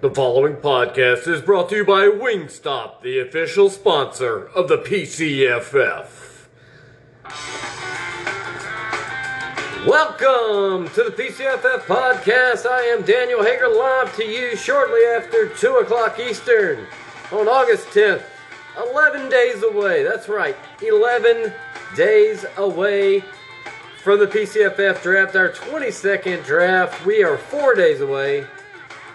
The following podcast is brought to you by Wingstop, the official sponsor of the PCFF. Welcome to the PCFF podcast. I am Daniel Hager, live to you shortly after 2 o'clock Eastern on August 10th. 11 days away. That's right, 11 days away from the PCFF draft, our 22nd draft. We are four days away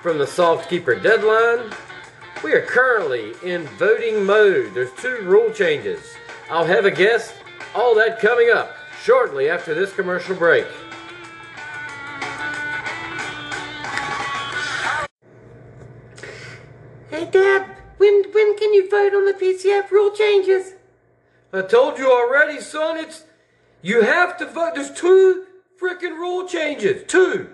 from the soft keeper deadline. We are currently in voting mode. There's two rule changes. I'll have a guest. All that coming up shortly after this commercial break. Hey, Dad, when when can you vote on the PCF rule changes? I told you already, son. It's you have to vote. There's two freaking rule changes. Two.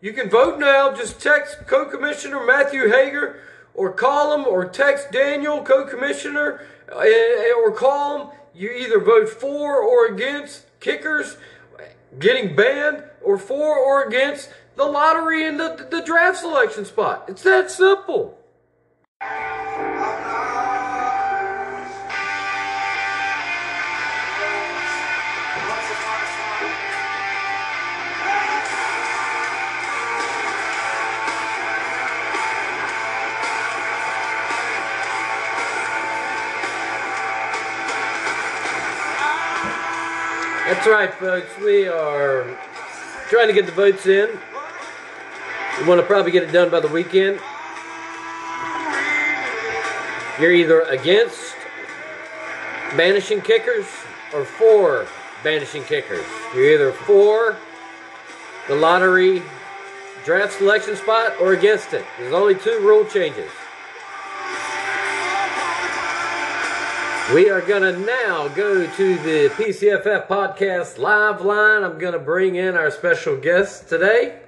You can vote now. Just text co-commissioner Matthew Hager, or call him, or text Daniel, co-commissioner, eh, or call him. You either vote for or against kickers getting banned, or for or against the lottery and the, the draft selection spot. It's that simple. That's right, folks. We are trying to get the votes in. We want to probably get it done by the weekend. You're either against banishing kickers or for banishing kickers. You're either for the lottery draft selection spot or against it. There's only two rule changes. We are going to now go to the PCFF podcast live line. I'm going to bring in our special guest today.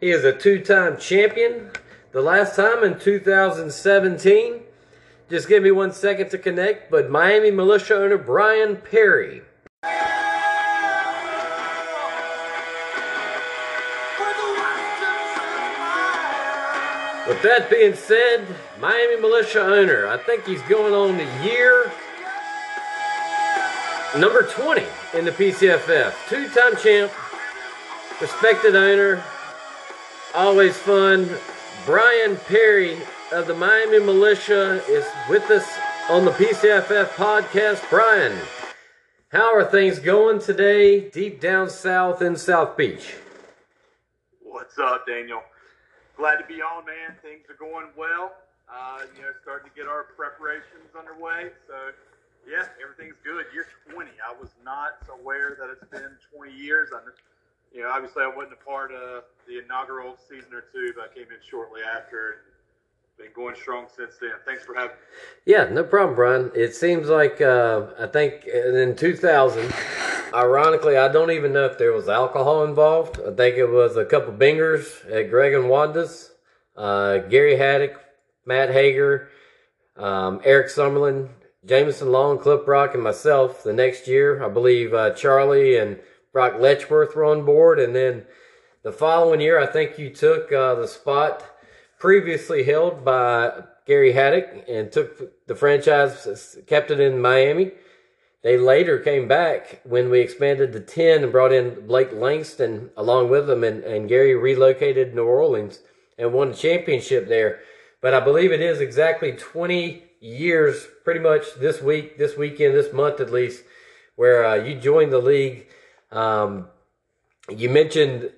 He is a two time champion, the last time in 2017. Just give me one second to connect, but Miami Militia owner Brian Perry. With that being said, Miami Militia owner, I think he's going on the year number 20 in the PCFF. Two time champ, respected owner, always fun. Brian Perry of the Miami Militia is with us on the PCFF podcast. Brian, how are things going today deep down south in South Beach? What's up, Daniel? Glad to be on, man. Things are going well. Uh, you know, starting to get our preparations underway. So, yeah, everything's good. Year 20. I was not aware that it's been 20 years. I, you know, obviously I wasn't a part of the inaugural season or two, but I came in shortly after. Been going strong since then. Thanks for having me. Yeah, no problem, Brian. It seems like uh, I think in 2000, ironically, I don't even know if there was alcohol involved. I think it was a couple bingers at Greg and Wanda's. Uh, Gary Haddock, Matt Hager, um, Eric Summerlin, Jameson Long, Cliff Rock, and myself. The next year, I believe uh, Charlie and Brock Letchworth were on board, and then the following year, I think you took uh, the spot previously held by Gary Haddock and took the franchise, kept it in Miami. They later came back when we expanded to 10 and brought in Blake Langston along with them, and, and Gary relocated New Orleans and won the championship there. But I believe it is exactly 20 years, pretty much this week, this weekend, this month at least, where uh, you joined the league. Um, you mentioned,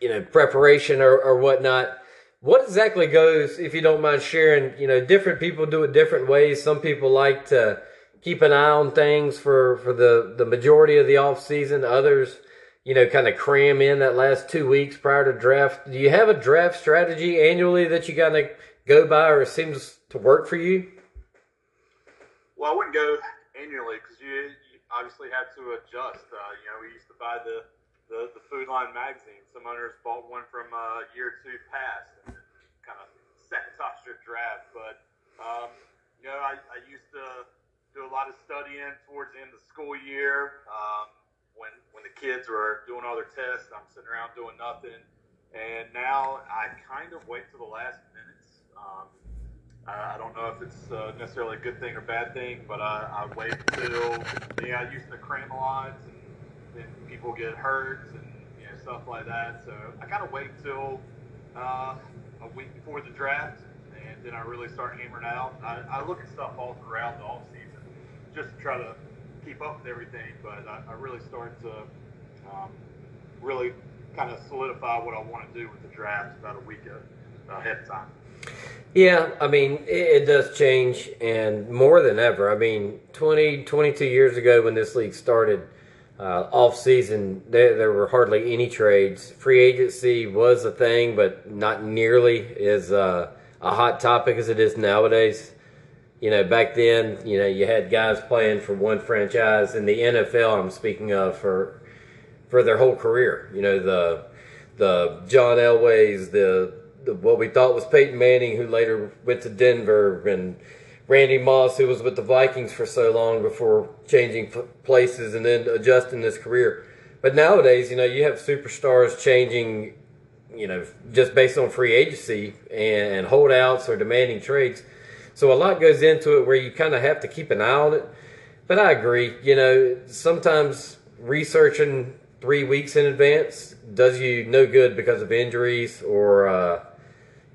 you know, preparation or, or whatnot. What exactly goes if you don't mind sharing you know different people do it different ways. Some people like to keep an eye on things for for the the majority of the off season. Others you know kind of cram in that last two weeks prior to draft. Do you have a draft strategy annually that you kind of go by or seems to work for you Well, I wouldn't go annually because you, you obviously have to adjust. Uh, you know, we used to buy the, the, the Food Line magazine. Some owners bought one from uh, year or two past and kind of sabotage your draft. But, um, you know, I, I used to do a lot of studying towards the end of the school year. Um, when, when the kids were doing all their tests, I'm sitting around doing nothing. And now I kind of wait to the last minutes. Um, I don't know if it's uh, necessarily a good thing or bad thing, but I, I wait until yeah, I used to cram lines and then people get hurt and you know stuff like that. So I kind of wait till uh, a week before the draft, and then I really start hammering out. I, I look at stuff all throughout the off season just to try to keep up with everything, but I, I really start to um, really kind of solidify what I want to do with the draft about a week ahead of time. Yeah, I mean, it, it, does change, and more than ever. I mean, 20, 22 years ago when this league started, uh, off season, there, there were hardly any trades. Free agency was a thing, but not nearly as uh, a hot topic as it is nowadays. You know, back then, you know, you had guys playing for one franchise in the NFL. I'm speaking of for for their whole career. You know, the the John Elways, the, the what we thought was Peyton Manning, who later went to Denver, and Randy Moss, who was with the Vikings for so long before changing places and then adjusting his career. But nowadays, you know, you have superstars changing, you know, just based on free agency and holdouts or demanding trades. So a lot goes into it where you kind of have to keep an eye on it. But I agree, you know, sometimes researching three weeks in advance does you no good because of injuries or uh,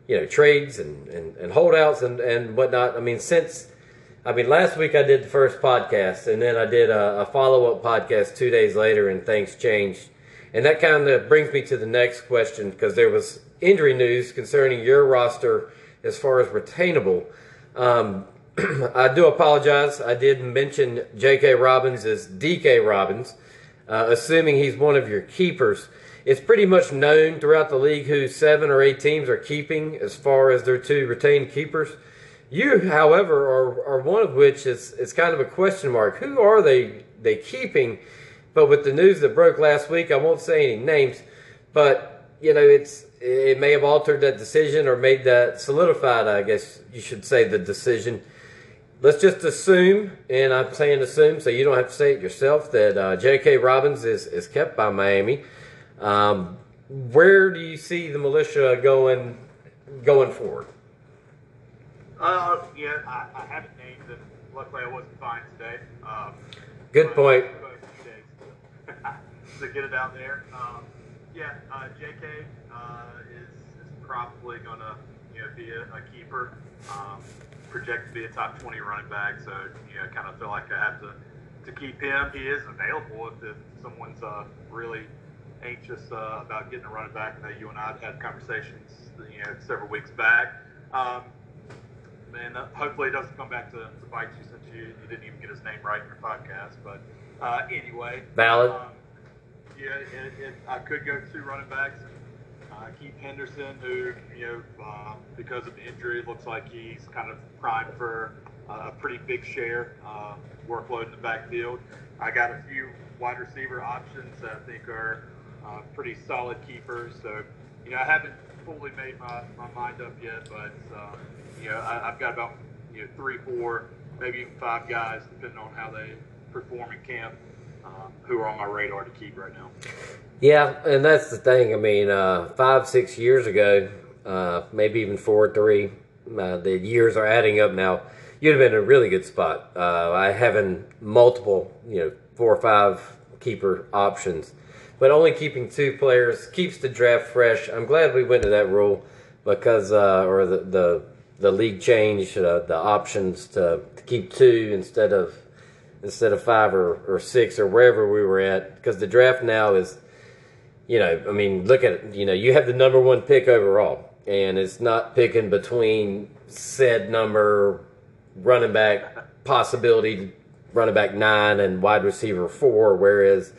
you know trades and, and, and holdouts and, and whatnot. I mean, since I mean last week I did the first podcast and then I did a, a follow up podcast two days later and things changed. And that kind of brings me to the next question because there was injury news concerning your roster as far as retainable. Um, I do apologize. I did mention J.K. Dobbins as D.K. Dobbins uh, assuming he's one of your keepers. It's pretty much known throughout the league who seven or eight teams are keeping as far as their two retained keepers. You, however, are, are one of which is, is kind of a question mark. Who are they they keeping? But with the news that broke last week, I won't say any names, but you know it's it may have altered that decision or made that solidified. I guess you should say the decision let's just assume, and I'm saying assume, so you don't have to say it yourself, that uh, J.K. Dobbins is, is kept by Miami. Um, where do you see the militia going going forward? Uh, yeah, I, I haven't named them. Luckily, I wasn't fine today. Um, Good point. to get it out there. Um, yeah, uh, J.K. Uh, is, is probably going to you know, be a, a keeper. Um, projected to be a top 20 running back, so you know, kind of feel like I have to to keep him. He is available if, if someone's uh, really anxious uh, about getting a running back. I know you and I had conversations, you know, several weeks back. Um, and uh, hopefully it doesn't come back to, to bite you since you, you didn't even get his name right in your podcast. But uh, anyway, valid. Um, yeah, it, it, I could go two running backs. Uh, Keith Henderson, who, you know, uh, because of the injury, looks like he's kind of primed for a pretty big share uh, workload in the backfield. I got a few wide receiver options that I think are uh, pretty solid keepers. So, you know, I haven't fully made my, my mind up yet, but, um, you know, I, I've got about, you know, three, four, maybe even five guys, depending on how they perform in camp, um, who are on my radar to keep right now. Yeah, and that's the thing. I mean, uh, five, six years ago, uh, maybe even four, or three, uh, the years are adding up now. You'd have been in a really good spot. Uh, I having multiple, you know, four or five keeper options, but only keeping two players keeps the draft fresh. I'm glad we went to that rule because, uh, or the the the league changed uh, the options to, to keep two instead of instead of five or, or six or wherever we were at because the draft now is you know, I mean, look at. You know, you have the number one pick overall, and it's not picking between said number running back possibility running back nine and wide receiver four, whereas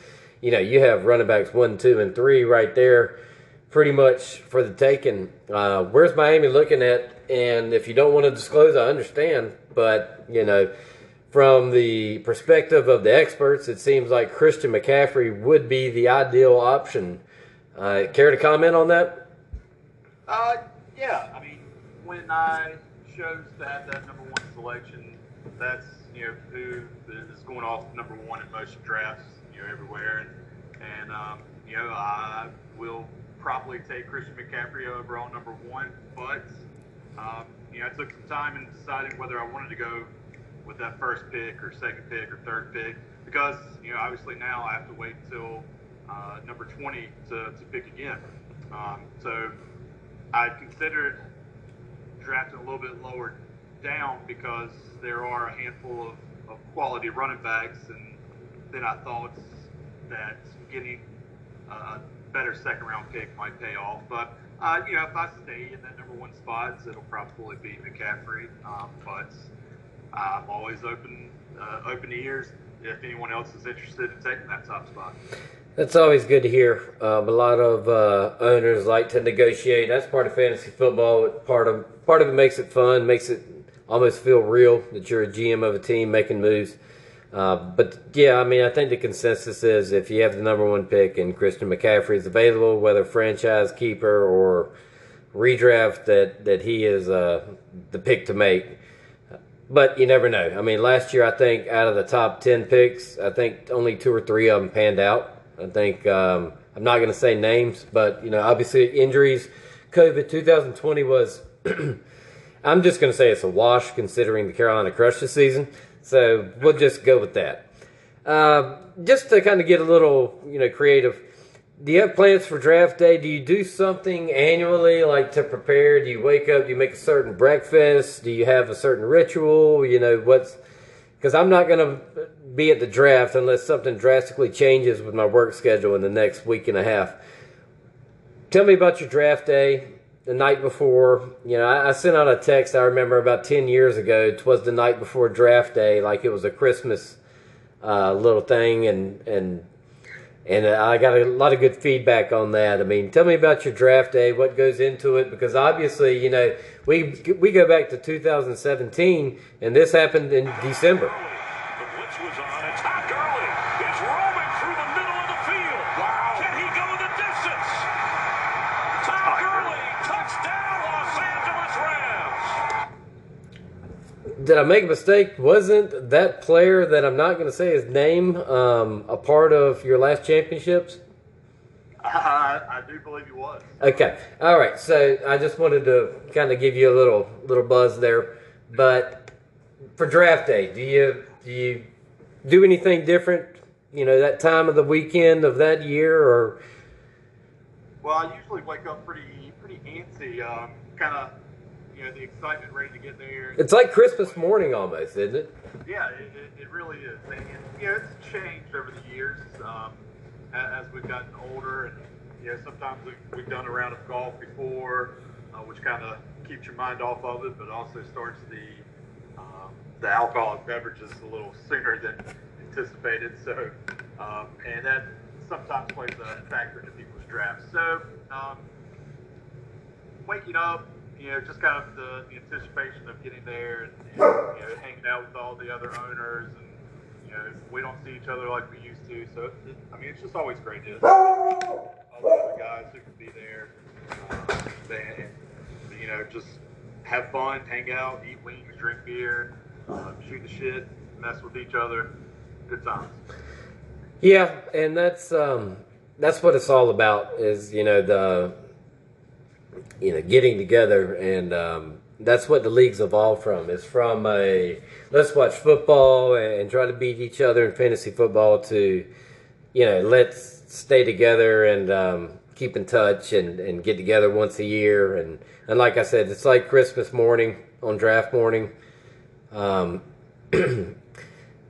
you know you have running backs one, two, and three right there, pretty much for the taking. Uh, where's Miami looking at? And if you don't want to disclose, I understand, but you know from the perspective of the experts, it seems like Christian McCaffrey would be the ideal option. Uh, care to comment on that? Uh, yeah. I mean, when I chose to have that number one selection, that's you know who is going off number one in most drafts, you know, everywhere, and and um, you know I will probably take Christian McCaffrey overall number one, but um, you know, I took some time in deciding whether I wanted to go with that first pick or second pick or third pick because, you know, obviously now I have to wait until uh, number 20 to, to pick again. Um, so I considered drafting a little bit lower down because there are a handful of, of quality running backs, and then I thought that getting a better second round pick might pay off. But uh, you know, if I stay in that number one spot, it'll probably be McCaffrey. Um, but I'm always open uh, open ears if anyone else is interested in taking that top spot. That's always good to hear. Um, a lot of uh, owners like to negotiate. That's part of fantasy football. Part of part of it makes it fun, makes it almost feel real that you're a GM of a team making moves. Uh, but yeah, I mean, I think the consensus is if you have the number one pick and Christian McCaffrey is available, whether franchise keeper or redraft, that that he is uh, the pick to make. But you never know. I mean, last year I think out of the top ten picks, I think only two or three of them panned out. I think um, I'm not going to say names, but you know, obviously injuries, COVID 2020 was. I'm just going to say it's a wash considering the Carolina Crush this season. So we'll just go with that. Uh, just to kind of get a little, you know, creative. Do you have plans for draft day? Do you do something annually, like to prepare? Do you wake up? Do you make a certain breakfast? Do you have a certain ritual? You know, what's because I'm not going to be at the draft unless something drastically changes with my work schedule in the next week and a half. Tell me about your draft day the night before. You know, I, I sent out a text I remember about 10 years ago. It was the night before draft day, like it was a Christmas uh, little thing, and, and and I got a lot of good feedback on that. I mean, tell me about your draft day, what goes into it, because obviously, you know, we we go back to 2017, and this happened in December. Did I make a mistake? Wasn't that player that I'm not going to say his name um, a part of your last championships? I, I do believe he was. Okay, all right. So I just wanted to kind of give you a little little buzz there. But for draft day, do you do you do anything different? You know, that time of the weekend of that year, or well, I usually wake up pretty pretty antsy, um, kind of you know, the excitement ready to get there. It's like Christmas morning almost, isn't it? Yeah, it, it, it really is. And, and, you know, it's changed over the years um, as, we've gotten older. And, you know, sometimes we've, we've done a round of golf before, uh, which kind of keeps your mind off of it, but also starts the, um, the alcoholic beverages a little sooner than anticipated. So, um, and that sometimes plays a factor into people's drafts. So, um, waking up, you know, just kind of the, the anticipation of getting there and, and, you know, hanging out with all the other owners and you know, we don't see each other like we used to. So, it, I mean, it's just always great to all the other guys who can be there uh, and, you know, just have fun, hang out, eat wings, drink beer, uh, shoot the shit, mess with each other. Good times. Yeah, and that's um, that's what it's all about. Is you know the you know, getting together, and um, that's what the league's evolved from. It's from a let's watch football and try to beat each other in fantasy football to, you know, let's stay together and um, keep in touch and, and get together once a year. And, and like I said, it's like Christmas morning on draft morning. Um,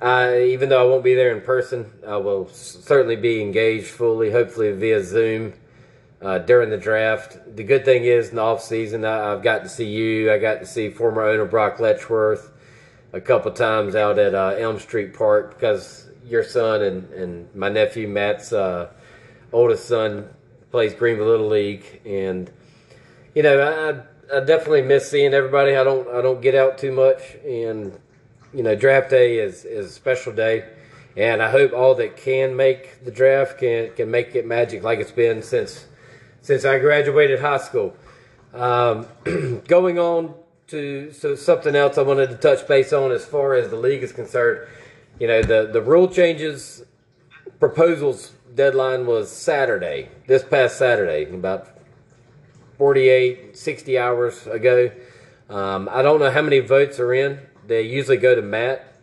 I, even though I won't be there in person, I will certainly be engaged fully, hopefully via Zoom uh, during the draft. The good thing is in the off season, I, have got to see you. I got to see former owner Brock Letchworth a couple times out at uh, Elm Street Park because your son and, and my nephew Matt's uh, oldest son plays Greenville Little League, and you know I, I definitely miss seeing everybody. I don't I don't get out too much, and you know draft day is is a special day. And I hope all that can make the draft can can make it magic like it's been since since I graduated high school. Um, going on to so something else I wanted to touch base on as far as the league is concerned. You know, the, the rule changes proposals deadline was Saturday, this past Saturday, about 48, 60 hours ago. Um, I don't know how many votes are in. They usually go to Matt.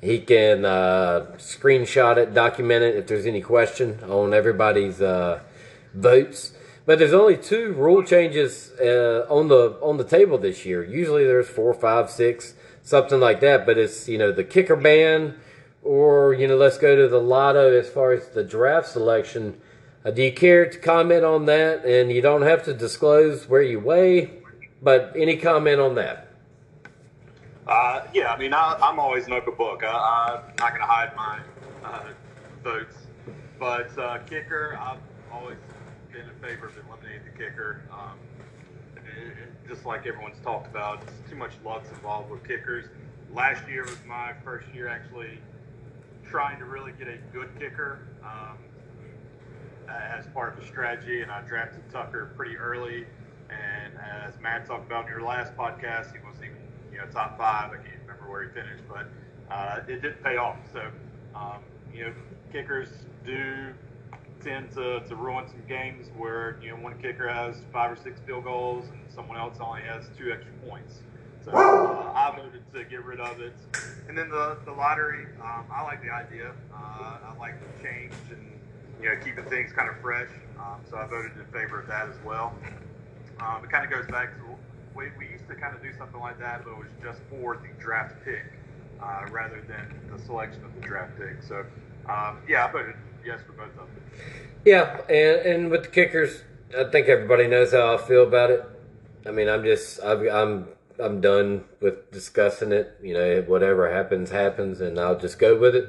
He can uh, screenshot it, document it if there's any question on everybody's uh, votes. But there's only two rule changes uh, on the on the table this year. Usually there's four, five, six, something like that. But it's you know the kicker ban, or you know let's go to the lotto as far as the draft selection. Uh, do you care to comment on that? And you don't have to disclose where you weigh, but any comment on that? Uh, yeah, I mean, I, I'm always an open book. I, I'm not going to hide my uh, votes. But uh, kicker, I've always been in favor of eliminating the kicker. Um, just like everyone's talked about, it's too much luck's involved with kickers. Last year was my first year actually trying to really get a good kicker um, as part of a strategy, and I drafted Tucker pretty early. And as Matt talked about in your last podcast, he wasn't even you know top five. I can't remember where he finished, but uh, it didn't pay off. So um, you know, kickers do tend to, to ruin some games where you know one kicker has five or six field goals and someone else only has two extra points. So uh, I voted to get rid of it. And then the, the lottery, um, I like the idea. Uh, I like the change and you know keeping things kind of fresh. Um, so I voted in favor of that as well. Um, it kind of goes back to we, we used to kind of do something like that, but it was just for the draft pick uh, rather than the selection of the draft pick. So um, yeah, I voted yes for both of them. Yeah, and and with the kickers, I think everybody knows how I feel about it. I mean, I'm just i I'm I'm done with discussing it. You know, whatever happens, happens, and I'll just go with it.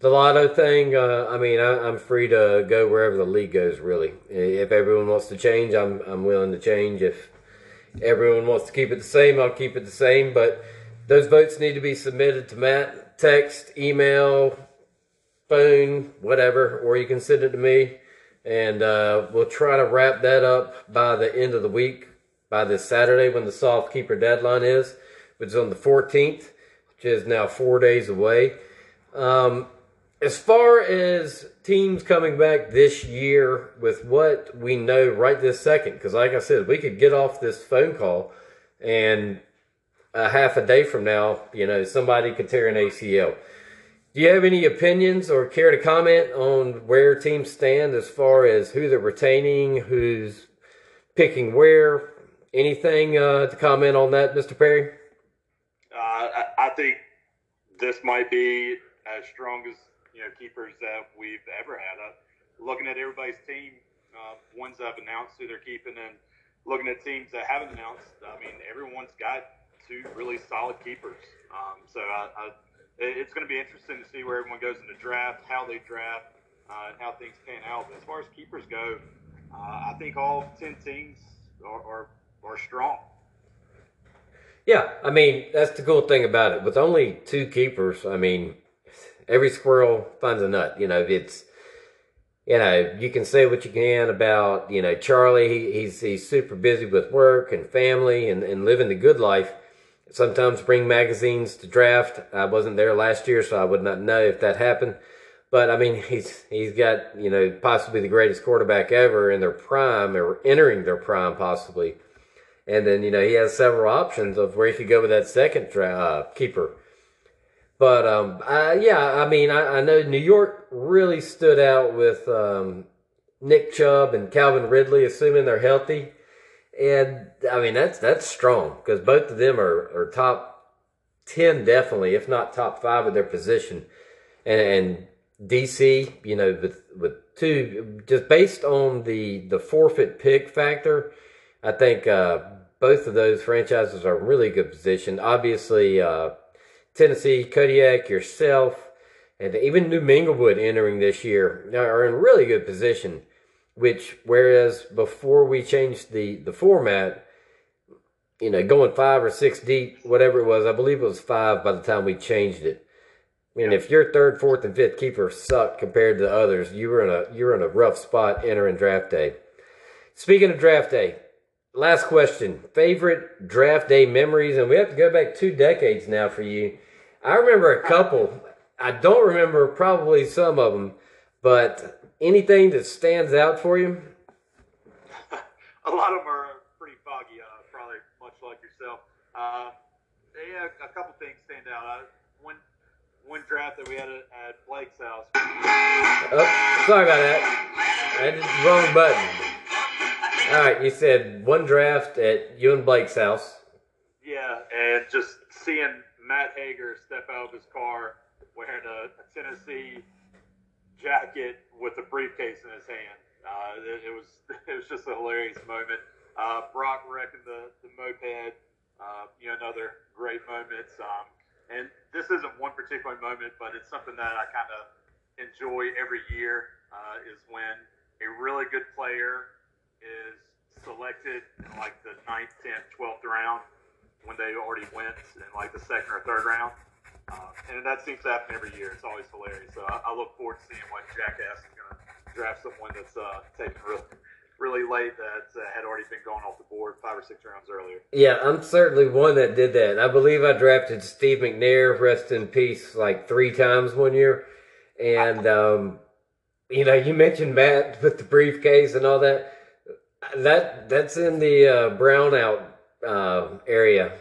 The lotto thing, uh, I mean, I, am free to go wherever the league goes. Really, if everyone wants to change, I'm I'm willing to change. If everyone wants to keep it the same, I'll keep it the same. But those votes need to be submitted to Matt, text, email, phone, whatever, or you can send it to me, and uh, we'll try to wrap that up by the end of the week, by this Saturday when the soft keeper deadline is, which is on the 14th, which is now four days away. Um, as far as teams coming back this year with what we know right this second, because like I said, we could get off this phone call and a half a day from now, you know, somebody could tear an ACL. Do you have any opinions or care to comment on where teams stand as far as who they're retaining, who's picking where? Anything uh, to comment on that, Mr. Perry? Uh, I think this might be as strong as you know keepers that we've ever had. Uh, looking at everybody's team, uh, ones that have announced who they're keeping, and looking at teams that haven't announced, I mean, everyone's got two really solid keepers. Um, so I, I it's going to be interesting to see where everyone goes in the draft, how they draft, uh, and how things pan out. But as far as keepers go, uh, I think all ten teams are, are, are strong. Yeah, I mean that's the cool thing about it. With only two keepers, I mean every squirrel finds a nut. You know, it's you know you can say what you can about you know Charlie. He, he's he's super busy with work and family and, and living the good life sometimes bring magazines to draft. I wasn't there last year, so I would not know if that happened. But I mean, he's he's got you know possibly the greatest quarterback ever in their prime or entering their prime possibly, and then you know he has several options of where he could go with that second uh, keeper. But um, I, yeah, I mean, I, I, know New York really stood out with um, Nick Chubb and Calvin Ridley, assuming they're healthy. And I mean that's that's strong because both of them are, are top ten definitely, if not top five of their position. And, and DC, you know, with with two just based on the the forfeit pick factor, I think uh, both of those franchises are in really good position. Obviously, uh, Tennessee, Kodiak, yourself, and even New Minglewood entering this year are in really good position which whereas before we changed the the format you know going five or six deep whatever it was i believe it was five by the time we changed it. And if your third fourth and fifth keeper sucked compared to the others you were in a you were in a rough spot entering draft day. Speaking of draft day last question. Favorite draft day memories and we have to go back two decades now for you. I remember a couple. I don't remember probably some of them but anything that stands out for you? a lot of them are pretty foggy. Uh, probably much like yourself. Uh, yeah, a couple things stand out. Uh, one one draft that we had at, at Blake's house. Oh, sorry about that. I did the wrong button. All right, you said one draft at you and Blake's house. Yeah, and just seeing Matt Hager step out of his car wearing a, a Tennessee jacket with a briefcase in his hand. Uh, it, it was it was just a hilarious moment. Uh, Brock wrecking the, the moped, uh, you know, another great moment. Um, and this isn't one particular moment, but it's something that I kind of enjoy every year. Uh, is when a really good player is selected in like the ninth, tenth, twelfth round when they already went in like the second or third round. Uh, and that seems to happen every year. It's always hilarious. So I, I look forward to seeing what Jackass is going to draft someone that's uh, taken really, really late that uh, had already been going off the board five or six rounds earlier. Yeah, I'm certainly one that did that. I believe I drafted Steve McNair, rest in peace, like three times one year. And, um, you know, you mentioned Matt with the briefcase and all that. That that's in the uh, brownout uh, area.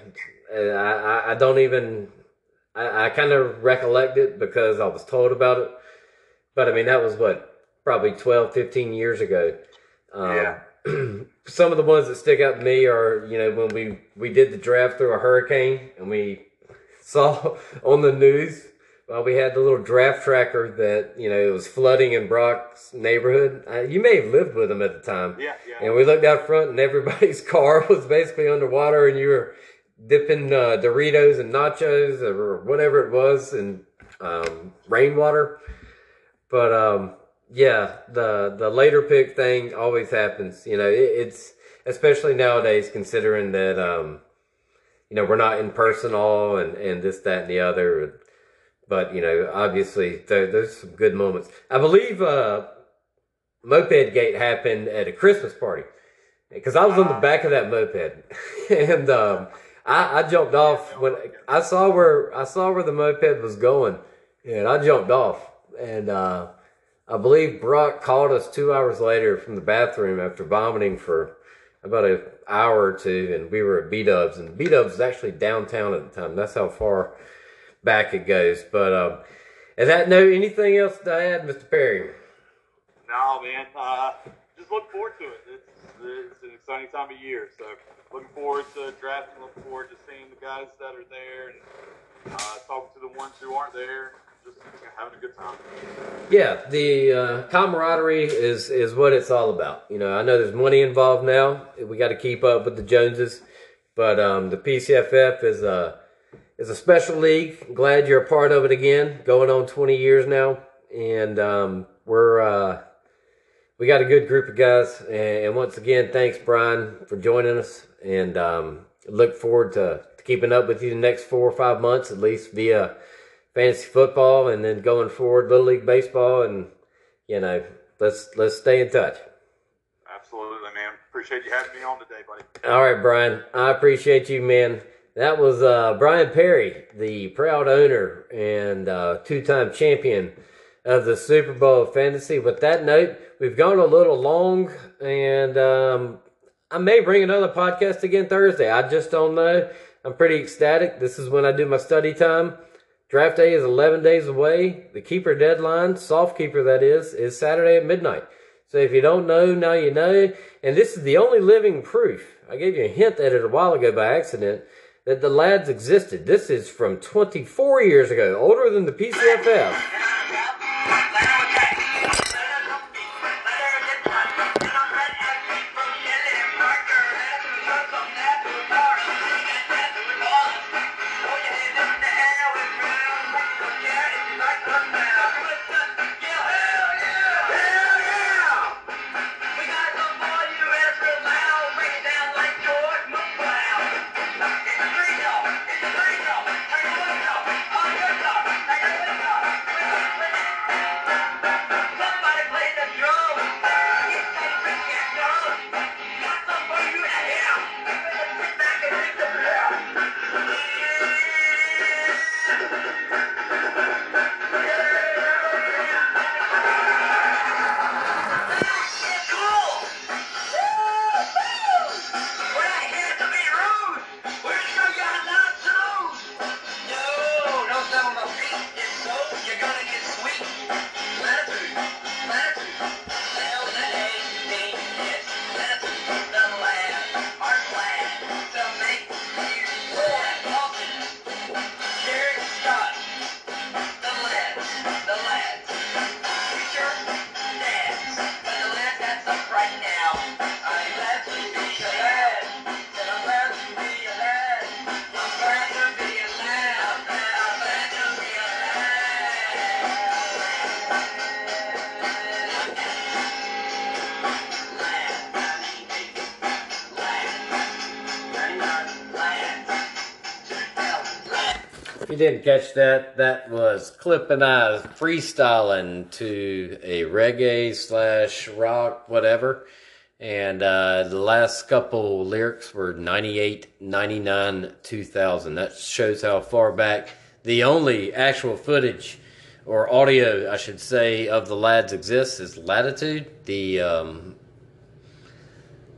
I, I, I don't even I, I kind of recollect it because I was told about it. But I mean, that was what, probably 12, 15 years ago. Um, Yeah. some of the ones that stick out to me are, you know, when we, we did the draft through a hurricane and we saw on the news while we had the little draft tracker that, you know, it was flooding in Brock's neighborhood. Uh, you may have lived with him at the time. Yeah, yeah. And we looked out front, and everybody's car was basically underwater, and you were dipping uh, Doritos and nachos or whatever it was in um, rainwater. But um, yeah, the the later pick thing always happens. You know, it, it's especially nowadays considering that um, you know we're not in person all and and this that and the other. But you know, obviously there, there's some good moments. I believe uh, Moped Gate happened at a Christmas party because I was on the back of that moped and um, I, I jumped off when I saw where I saw where the moped was going and I jumped off and uh, I believe Brock called us two hours later from the bathroom after vomiting for about an hour or two and we were at B Dubs and B Dubs was actually downtown at the time. That's how far back it goes. But um, is that no anything else to add, Mr. Perry? No, man. Uh, just look forward to it. It's, an exciting time of year. So looking forward to drafting. Looking forward to seeing the guys that are there and uh, talking to the ones who aren't there. Just having a good time. Yeah, the uh, camaraderie is is what it's all about. You know, I know there's money involved now. We got to keep up with the Joneses, but um, the PCFF is a is a special league. Glad you're a part of it again. Going on 20 years now, and um, we're uh, we got a good group of guys. And once again, thanks Brian for joining us, and um, look forward to, to keeping up with you the next four or five months at least via fantasy football, and then going forward little league baseball, and you know let's let's stay in touch. Absolutely, man. Appreciate you having me on today, buddy. All right, Brian. I appreciate you, man. That was uh, Brian Perry, the proud owner and uh, two-time champion of the Super Bowl Fantasy. With that note, we've gone a little long, and um, I may bring another podcast again Thursday. I just don't know. I'm pretty ecstatic. This is when I do my study time. Draft day is 11 days away. The keeper deadline, soft keeper that is, is Saturday at midnight. So if you don't know, now you know. And this is the only living proof. I gave you a hint at it a while ago by accident that the lads existed. This is from 24 years ago, older than the PCFF. Didn't catch that, that was Cliff and I freestyling to a reggae slash rock, whatever. And uh, the last couple lyrics were 98, 99, 2000. That shows how far back the only actual footage or audio, I should say, of the lads exists is Latitude, the um,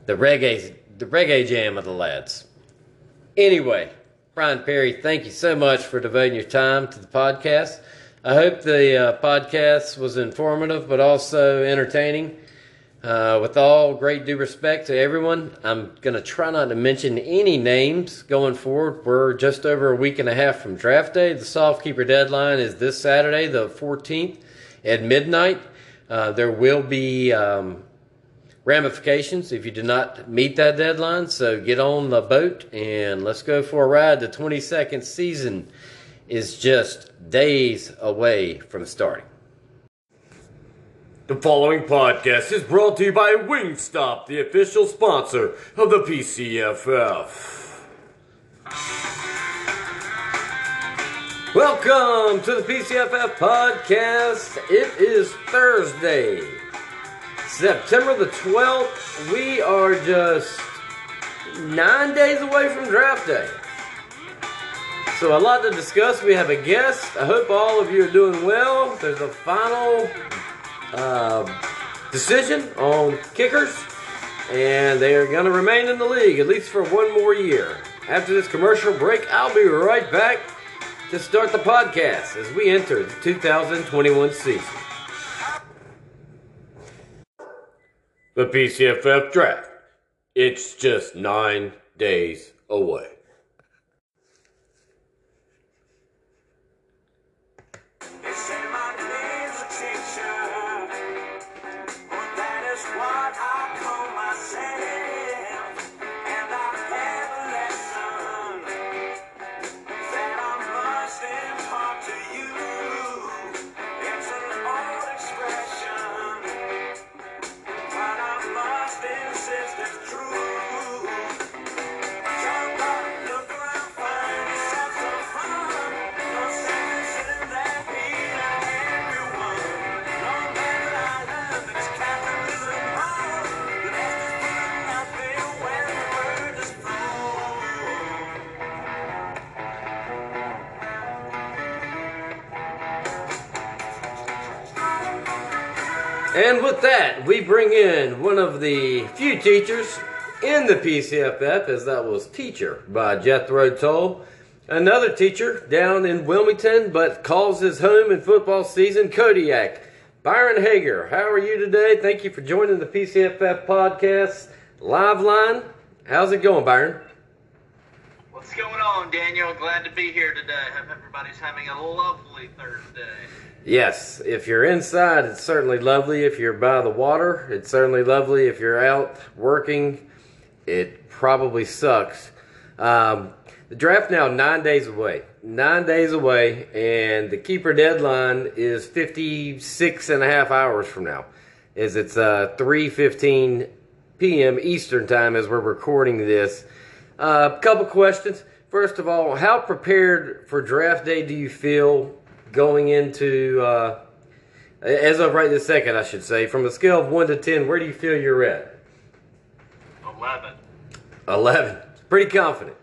the reggae the reggae jam of the lads. Anyway, Brian Perry, thank you so much for devoting your time to the podcast. I hope the uh, podcast was informative but also entertaining. Uh, with all great due respect to everyone, I'm going to try not to mention any names going forward. We're just over a week and a half from draft day. The soft keeper deadline is this Saturday, the 14th at midnight. Uh, there will be um, ramifications if you do not meet that deadline. So get on the boat and let's go for a ride. The 22nd season is just days away from starting. The following podcast is brought to you by Wingstop, the official sponsor of the PCFF. Welcome to the PCFF podcast. It is Thursday, September the 12th. We are just nine days away from draft day. So, a lot to discuss. We have a guest. I hope all of you are doing well. There's a final uh, decision on kickers, and they are going to remain in the league at least for one more year. After this commercial break, I'll be right back to start the podcast as we enter the 2021 season. The PCFF draft. It's just nine days away. With that, we bring in one of the few teachers in the PCFF, as that was Teacher by Jethro Tull. Another teacher down in Wilmington, but calls his home in football season, Kodiak. Byron Hager, how are you today? Thank you for joining the PCFF podcast live line. How's it going, Byron? What's going on, Daniel? Glad to be here today. Hope everybody's having a lovely Thursday. Yes, if you're inside, it's certainly lovely. If you're by the water, it's certainly lovely. If you're out working, it probably sucks. Um, the draft now nine days away. Nine days away, and the keeper deadline is 56 and a half hours from now. Is it's uh, 3:15 p.m. Eastern time as we're recording this. A uh, couple questions. First of all, how prepared for draft day do you feel going into, uh, as of right this second, I should say, from a scale of 1 to 10, where do you feel you're at? 11. 11. Pretty confident.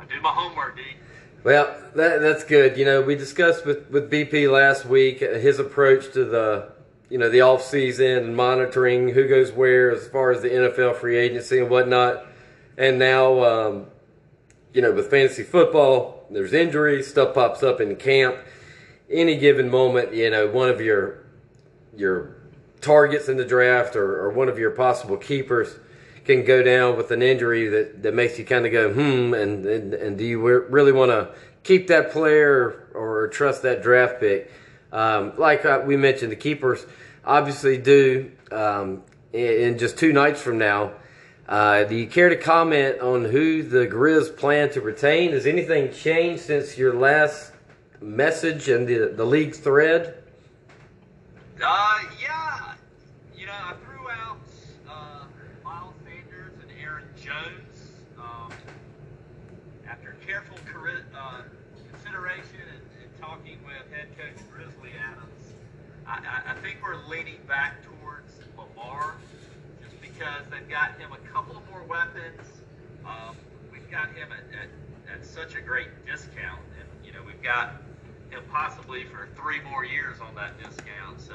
I do my homework, D. Well, that, that's good. You know, we discussed with, with BP last week uh, his approach to the, you know, the off season and monitoring who goes where as far as the NFL free agency and whatnot. And now, um, you know, with fantasy football, there's injuries, stuff pops up in camp. Any given moment, you know, one of your your targets in the draft or, or one of your possible keepers can go down with an injury that, that makes you kind of go, hmm, and, and, and do you really want to keep that player or trust that draft pick? Um, like uh, we mentioned, the keepers obviously do um, in just two nights from now. Uh, do you care to comment on who the Grizz plan to retain? Has anything changed since your last message and the, the league's thread? Uh, yeah. You know, I threw out uh, Miles Sanders and Aaron Jones. Um, after careful uh, consideration and, and talking with head coach Grizzly Adams, I, I, I think we're leaning back towards Lamar just because they've got him a couple more weapons. Um, we've got him at, at, at such a great discount, and you know we've got him possibly for three more years on that discount. So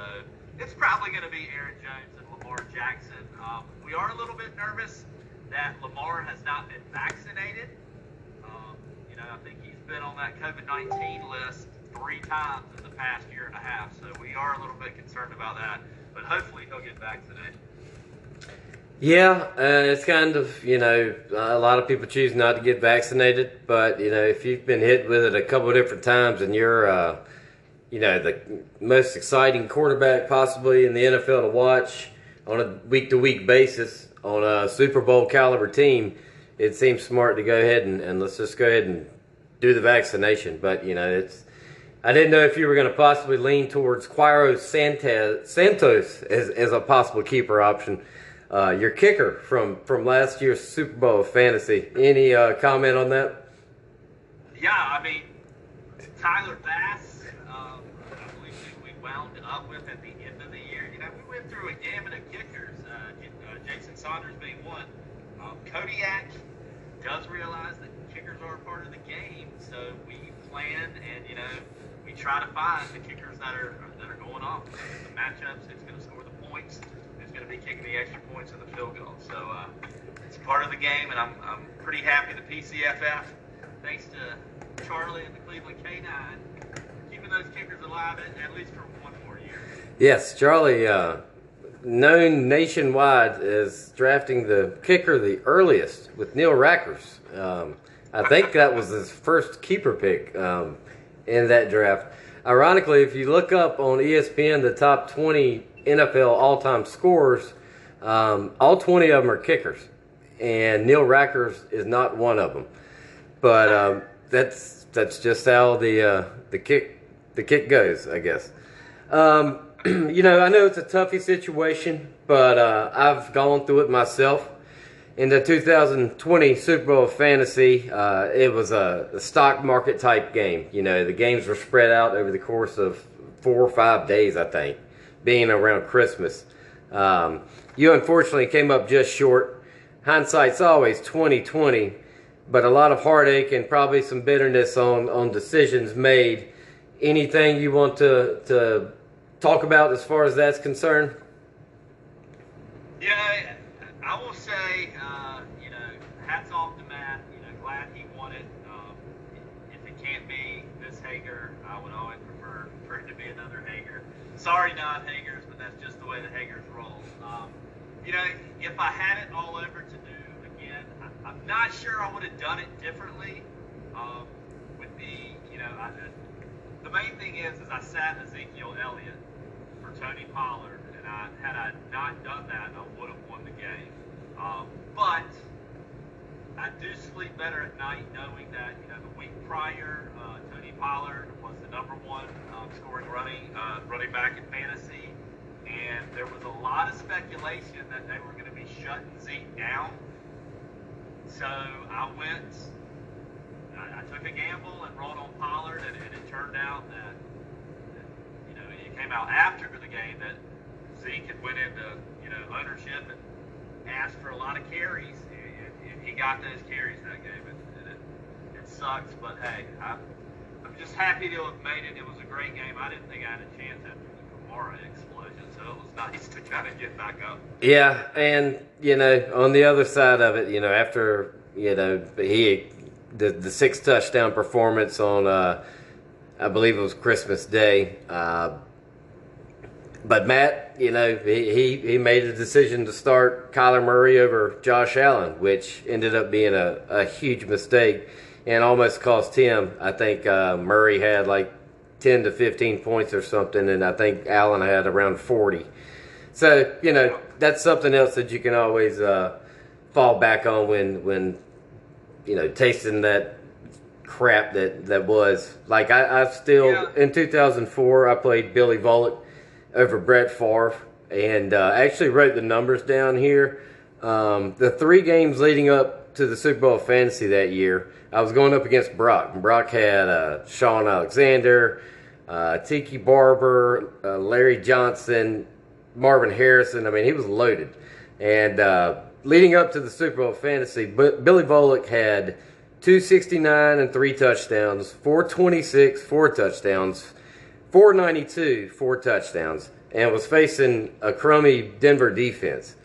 it's probably going to be Aaron Jones and Lamar Jackson. Um, we are a little bit nervous that Lamar has not been vaccinated. Um, you know, I think he's been on that COVID 19 list three times in the past year and a half. So we are a little bit concerned about that. But hopefully he'll get vaccinated. Yeah, uh, it's kind of, you know, a lot of people choose not to get vaccinated, but, you know, if you've been hit with it a couple different times and you're, uh, you know, the most exciting quarterback possibly in the NFL to watch on a week to week basis on a Super Bowl caliber team, it seems smart to go ahead and, and let's just go ahead and do the vaccination. But, you know, it's, I didn't know if you were going to possibly lean towards Cairo Santos as, as a possible keeper option. Uh, your kicker from, from last year's Super Bowl fantasy. Any uh, comment on that? Yeah, I mean, Tyler Bass, um, I believe we wound up with at the end of the year. You know, we went through a gamut of kickers, uh, uh, Jason Sanders being one. Um, Kodiak does realize that kickers are a part of the game, so we plan and, you know, we try to find the kickers that are that are going off. The matchups, who's going to score the points, who's going to be kicking the extra points and the field goal. So uh, it's part of the game, and I'm, I'm pretty happy the PCFF, thanks to Charlie and the Cleveland K9, keeping those kickers alive at, at least for one more year. Yes, Charlie, uh, known nationwide as drafting the kicker the earliest with Neil Rackers. Um, I think that was his first keeper pick um, in that draft. Ironically, if you look up on ESPN the top 20 NFL all time scorers, um, all 20 of them are kickers. And Neil Rackers is not one of them. But um, that's that's just how the uh, the kick the kick goes, I guess. Um, you know, I know it's a toughy situation, but uh, I've gone through it myself. In the 2020 Super Bowl fantasy, uh, it was a, a stock market type game. You know, the games were spread out over the course of four or five days, I think, being around Christmas. Um, you unfortunately came up just short. Hindsight's always 2020, but a lot of heartache and probably some bitterness on, on decisions made. Anything you want to, to talk about as far as that's concerned? Yeah, I- I will say, uh, you know, hats off to Matt. You know, glad he won it. Um, if it can't be this Hager, I would always prefer for it to be another Hager. Sorry, not Hagers, but that's just the way the Hagers roll. Um, you know, if I had it all over to do again, I, I'm not sure I would have done it differently. Um, with the, you know, I, the main thing is, is I sat Ezekiel Elliott for Tony Pollard, and I had I not done that, I would have won the game. Um, but I do sleep better at night knowing that you know the week prior, uh, Tony Pollard was the number one um, scoring running uh, running back in fantasy, and there was a lot of speculation that they were going to be shutting Zeke down. So I went. I, I took a gamble and rolled on Pollard, and, and it turned out that you know, it came out after the game that Zeke had went into, you know, ownership and asked for a lot of carries, he got those carries that game, and it, it sucks, but hey, I, I'm just happy to have made it. It was a great game. I didn't think I had a chance after the Kamara explosion, so it was nice to kind of get back up. Yeah, and you know, on the other side of it, you know, after you know he the the six touchdown performance on uh, I believe it was Christmas Day. Uh, but Matt, you know, he, he, he made a decision to start Kyler Murray over Josh Allen, which ended up being a, a huge mistake and almost cost him. I think uh, Murray had like 10 to 15 points or something, and I think Allen had around 40. So, you know, that's something else that you can always uh, fall back on when, when, you know, tasting that crap that, that was. Like, I, I still, Yeah. in 2004, I played Billy Volek over Brett Favre and uh, actually wrote the numbers down here. Um, the three games leading up to the Super Bowl fantasy that year, I was going up against Brock. Brock had uh, Shaun Alexander, uh, Tiki Barber, uh, Larry Johnson, Marvin Harrison. I mean, he was loaded. And uh, leading up to the Super Bowl fantasy, B- Billy Volek had 269 and three touchdowns, 426, four touchdowns, 492, four touchdowns, and was facing a crummy Denver defense.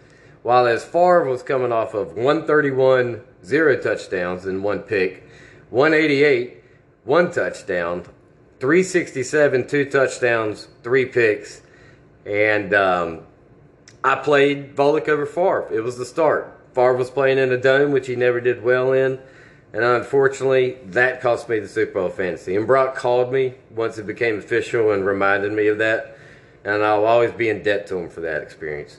While as Favre was coming off of 131, zero touchdowns and one pick, 188, one touchdown, 367, two touchdowns, three picks, and um, I played Volek over Favre. It was the start. Favre was playing in a dome, which he never did well in. And unfortunately, that cost me the Super Bowl fantasy. And Brock called me once it became official and reminded me of that. And I'll always be in debt to him for that experience.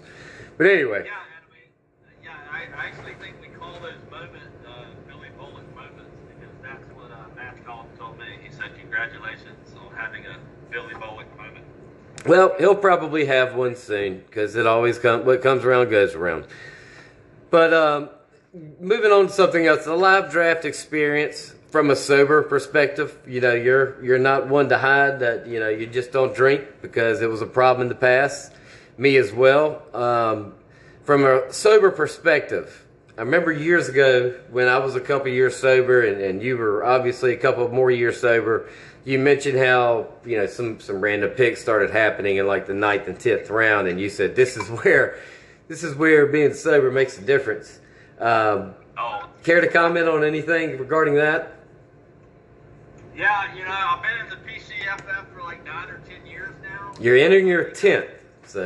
But anyway, Yeah, and we, yeah, I, I actually think we call those moments uh, Billy Volek moments because that's what uh, Matt Collins told me. He said, "Congratulations on having a Billy Volek moment." well, he'll probably have one soon because it always comes. What comes around goes around. But um, moving on to something else, the live draft experience from a sober perspective. You know, you're you're not one to hide that you know you just don't drink because it was a problem in the past. Me as well. Um, from a sober perspective, I remember years ago when I was a couple years sober, and, and you were obviously a couple more years sober. You mentioned how you know some some random picks started happening in like the ninth and tenth round, and you said this is where this is where being sober makes a difference. Um, Oh, care to comment on anything regarding that? yeah, you know, I've been in the PCFF for like nine or ten years now. You're entering your tenth, so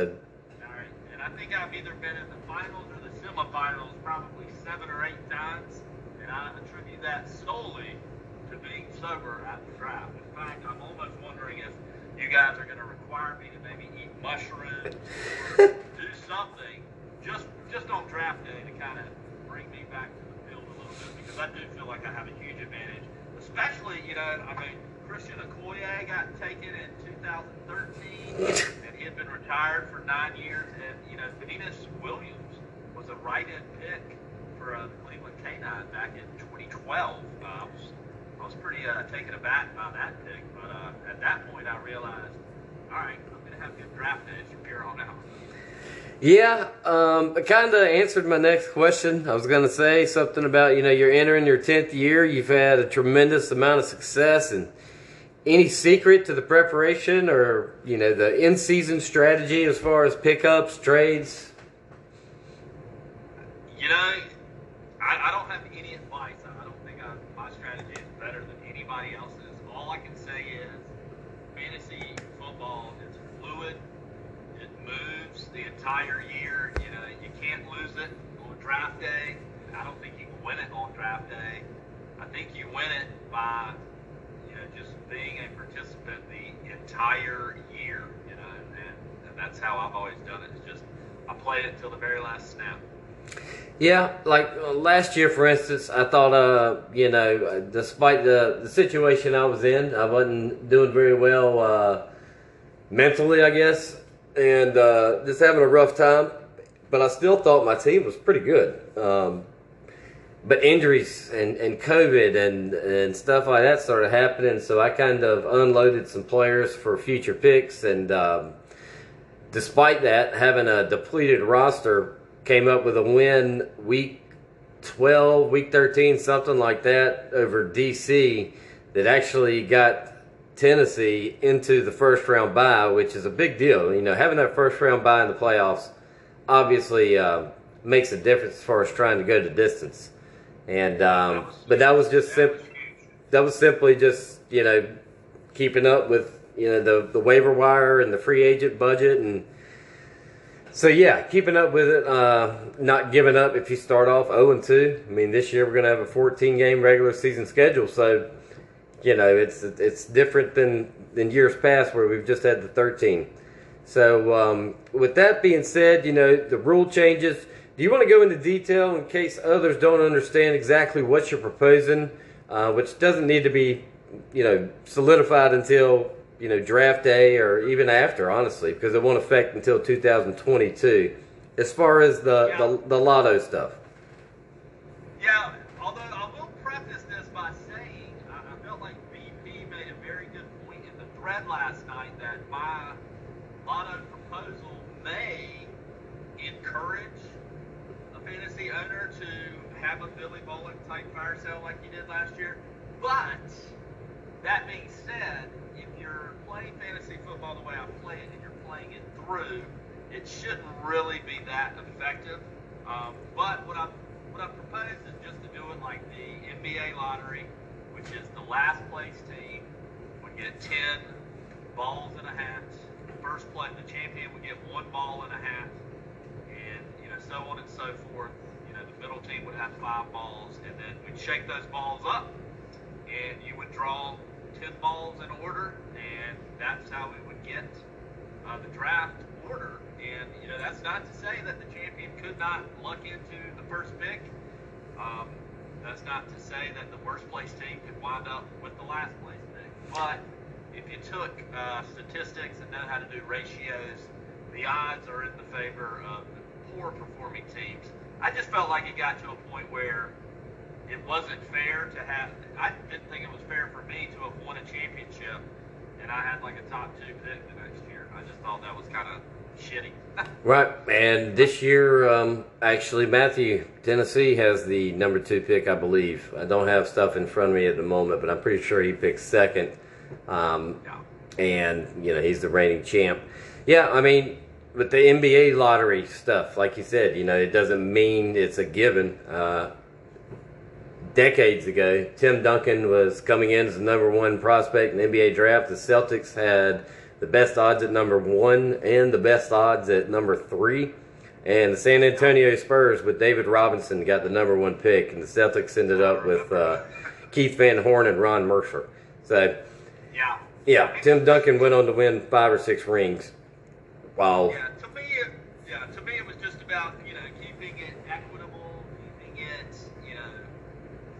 All right, and I think I've either been in the finals or the semifinals probably seven or eight times, and I attribute that solely to being sober at the draft. In fact, I'm almost wondering if you guys are going to require me to maybe eat mushrooms or do something just just on draft day to kind of bring me back to the field a little bit because I do feel like I have a huge advantage, especially you know I mean Christian Okoye got taken in 2013 and he had been retired for nine years, and you know Venus Williams was a right-in pick for a Cleveland Canine back in 2012. Uh, I was I was pretty uh, taken aback by that pick, but uh, at that point I realized, all right, I'm going to have good draft days from here on out. Yeah, um, it kind of answered my next question. I was going to say something about, you know, you're entering your 10th year. You've had a tremendous amount of success. And any secret to the preparation or, you know, the in season strategy as far as pickups, trades? You know, I, I don't have any advice. I don't think I, my strategy is better than anybody else's. All I can say is fantasy football is fluid. It moves the entire year. You know, you can't lose it on draft day. I don't think you can win it on draft day. I think you win it by, you know, just being a participant the entire year. You know, and, and that's how I've always done it. It's just I play it until the very last snap. Yeah, like uh, last year, for instance, I thought, uh, you know, uh, despite the, the situation I was in, I wasn't doing very well uh, mentally, I guess, and uh, just having a rough time. But I still thought my team was pretty good. Um, but injuries and, and COVID and, and stuff like that started happening, so I kind of unloaded some players for future picks. And um, despite that, having a depleted roster, came up with a win week 12, week 13, something like that over DC that actually got Tennessee into the first round bye, which is a big deal. You know, having that first round bye in the playoffs obviously uh, makes a difference as far as trying to go the distance. And um, but that was just was that was simply just you know keeping up with you know the the waiver wire and the free agent budget and so yeah keeping up with it uh, not giving up if you start off 0 and 2 i mean this year we're going to have a 14 game regular season schedule. So you know it's it's different than than years past where we've just had the 13 so um, with that being said you know the rule changes do you want to go into detail in case others don't understand exactly what you're proposing uh, which doesn't need to be you know solidified until you know draft day or even after honestly because it won't affect until 2022 as far as the, Yeah. the, the lotto stuff Yeah, although I will preface this by saying I, I felt like BP made a very good point in the thread last night that my lotto proposal may encourage a fantasy owner to have a Billy Volek type fire sale like you did last year. But that being said, if you're playing fantasy football the way I play it and you're playing it through, it shouldn't really be that effective. Um, but what I what I propose is just to do it like the NBA lottery, which is the last place team would get ten balls and a hat. First place, the champion would get one ball and a hat, and you know so on and so forth. Middle team would have five balls, and then we'd shake those balls up, and you would draw ten balls in order, and that's how we would get uh, the draft order. And you know that's not to say that the champion could not luck into the first pick. Um, that's not to say that the worst place team could wind up with the last place pick. But if you took uh, statistics and know how to do ratios, the odds are in the favor of the poor performing teams. I just felt like it got to a point where it wasn't fair to have. I didn't think it was fair for me to have won a championship, and I had like a top two pick the next year. I just thought that was kind of shitty. Right, and this year, um, actually, Matthew Tennessee has the number two pick, I believe. I don't have stuff in front of me at the moment, but I'm pretty sure he picked second. Um, yeah. and you know he's the reigning champ. Yeah, I mean, with the NBA lottery stuff, like you said, you know, it doesn't mean it's a given. Uh, decades ago, Tim Duncan was coming in as the number one prospect in the NBA draft. The Celtics had the best odds at number one and the best odds at number three. And the San Antonio Spurs with David Robinson got the number one pick, and the Celtics ended up with uh, Keith Van Horn and Ron Mercer. So, Yeah. yeah, Tim Duncan went on to win five or six rings. While Yeah, to me, it, yeah, to me, it was just about you know keeping it equitable, keeping it you know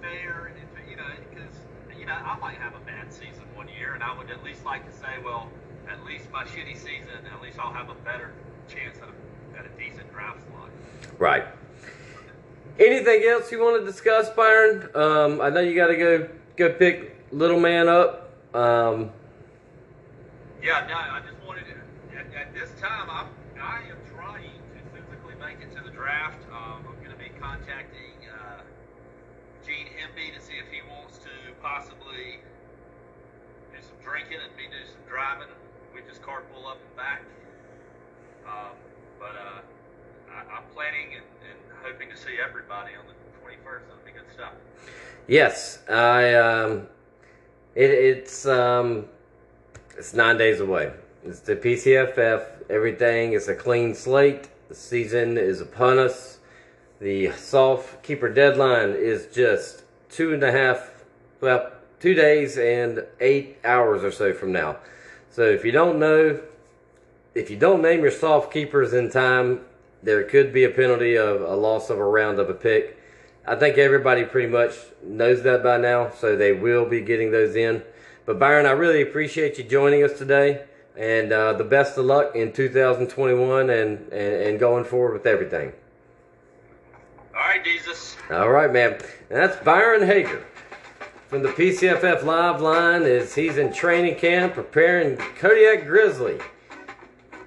fair, and you know because you know I might have a bad season one year, and I would at least like to say, well, at least my shitty season, at least I'll have a better chance at a, at a decent draft slot. Right. Anything else you want to discuss, Byron? Um, I know you got to go go pick little man up. Um, Yeah, no, I just wanted to. At, at this time, I'm I am trying to physically make it to the draft. Um, I'm going to be contacting uh, Gene Hemby to see if he wants to possibly do some drinking and me do some driving. We just carpool up and back. Um, but uh, I, I'm planning and, and hoping to see everybody on the 21st. That'll be good stuff. yes, I. Um, it, it's um, it's nine days away. It's the PCFF. Everything is a clean slate. The season is upon us. The soft keeper deadline is just two and a half, well, two days and eight hours or so from now. So if you don't know, if you don't name your soft keepers in time, there could be a penalty of a loss of a round of a pick. I think everybody pretty much knows that by now, so they will be getting those in. But Byron, I really appreciate you joining us today, and uh, the best of luck in 2021 and, and, and going forward with everything. All right, Jesus. All right, man. And that's Byron Hager from the PCFF Live Line. Is he's in training camp preparing Kodiak Grizzly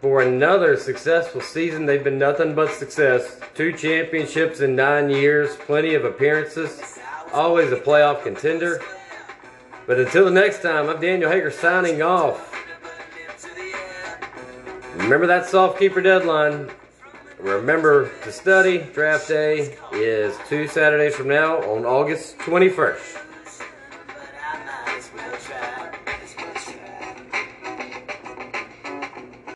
for another successful season. They've been nothing but success. Two championships in nine years, plenty of appearances, always a playoff contender. But until the next time, I'm Daniel Hager signing off. Remember that soft keeper deadline. Remember to study. Draft day is two Saturdays from now on August 21st.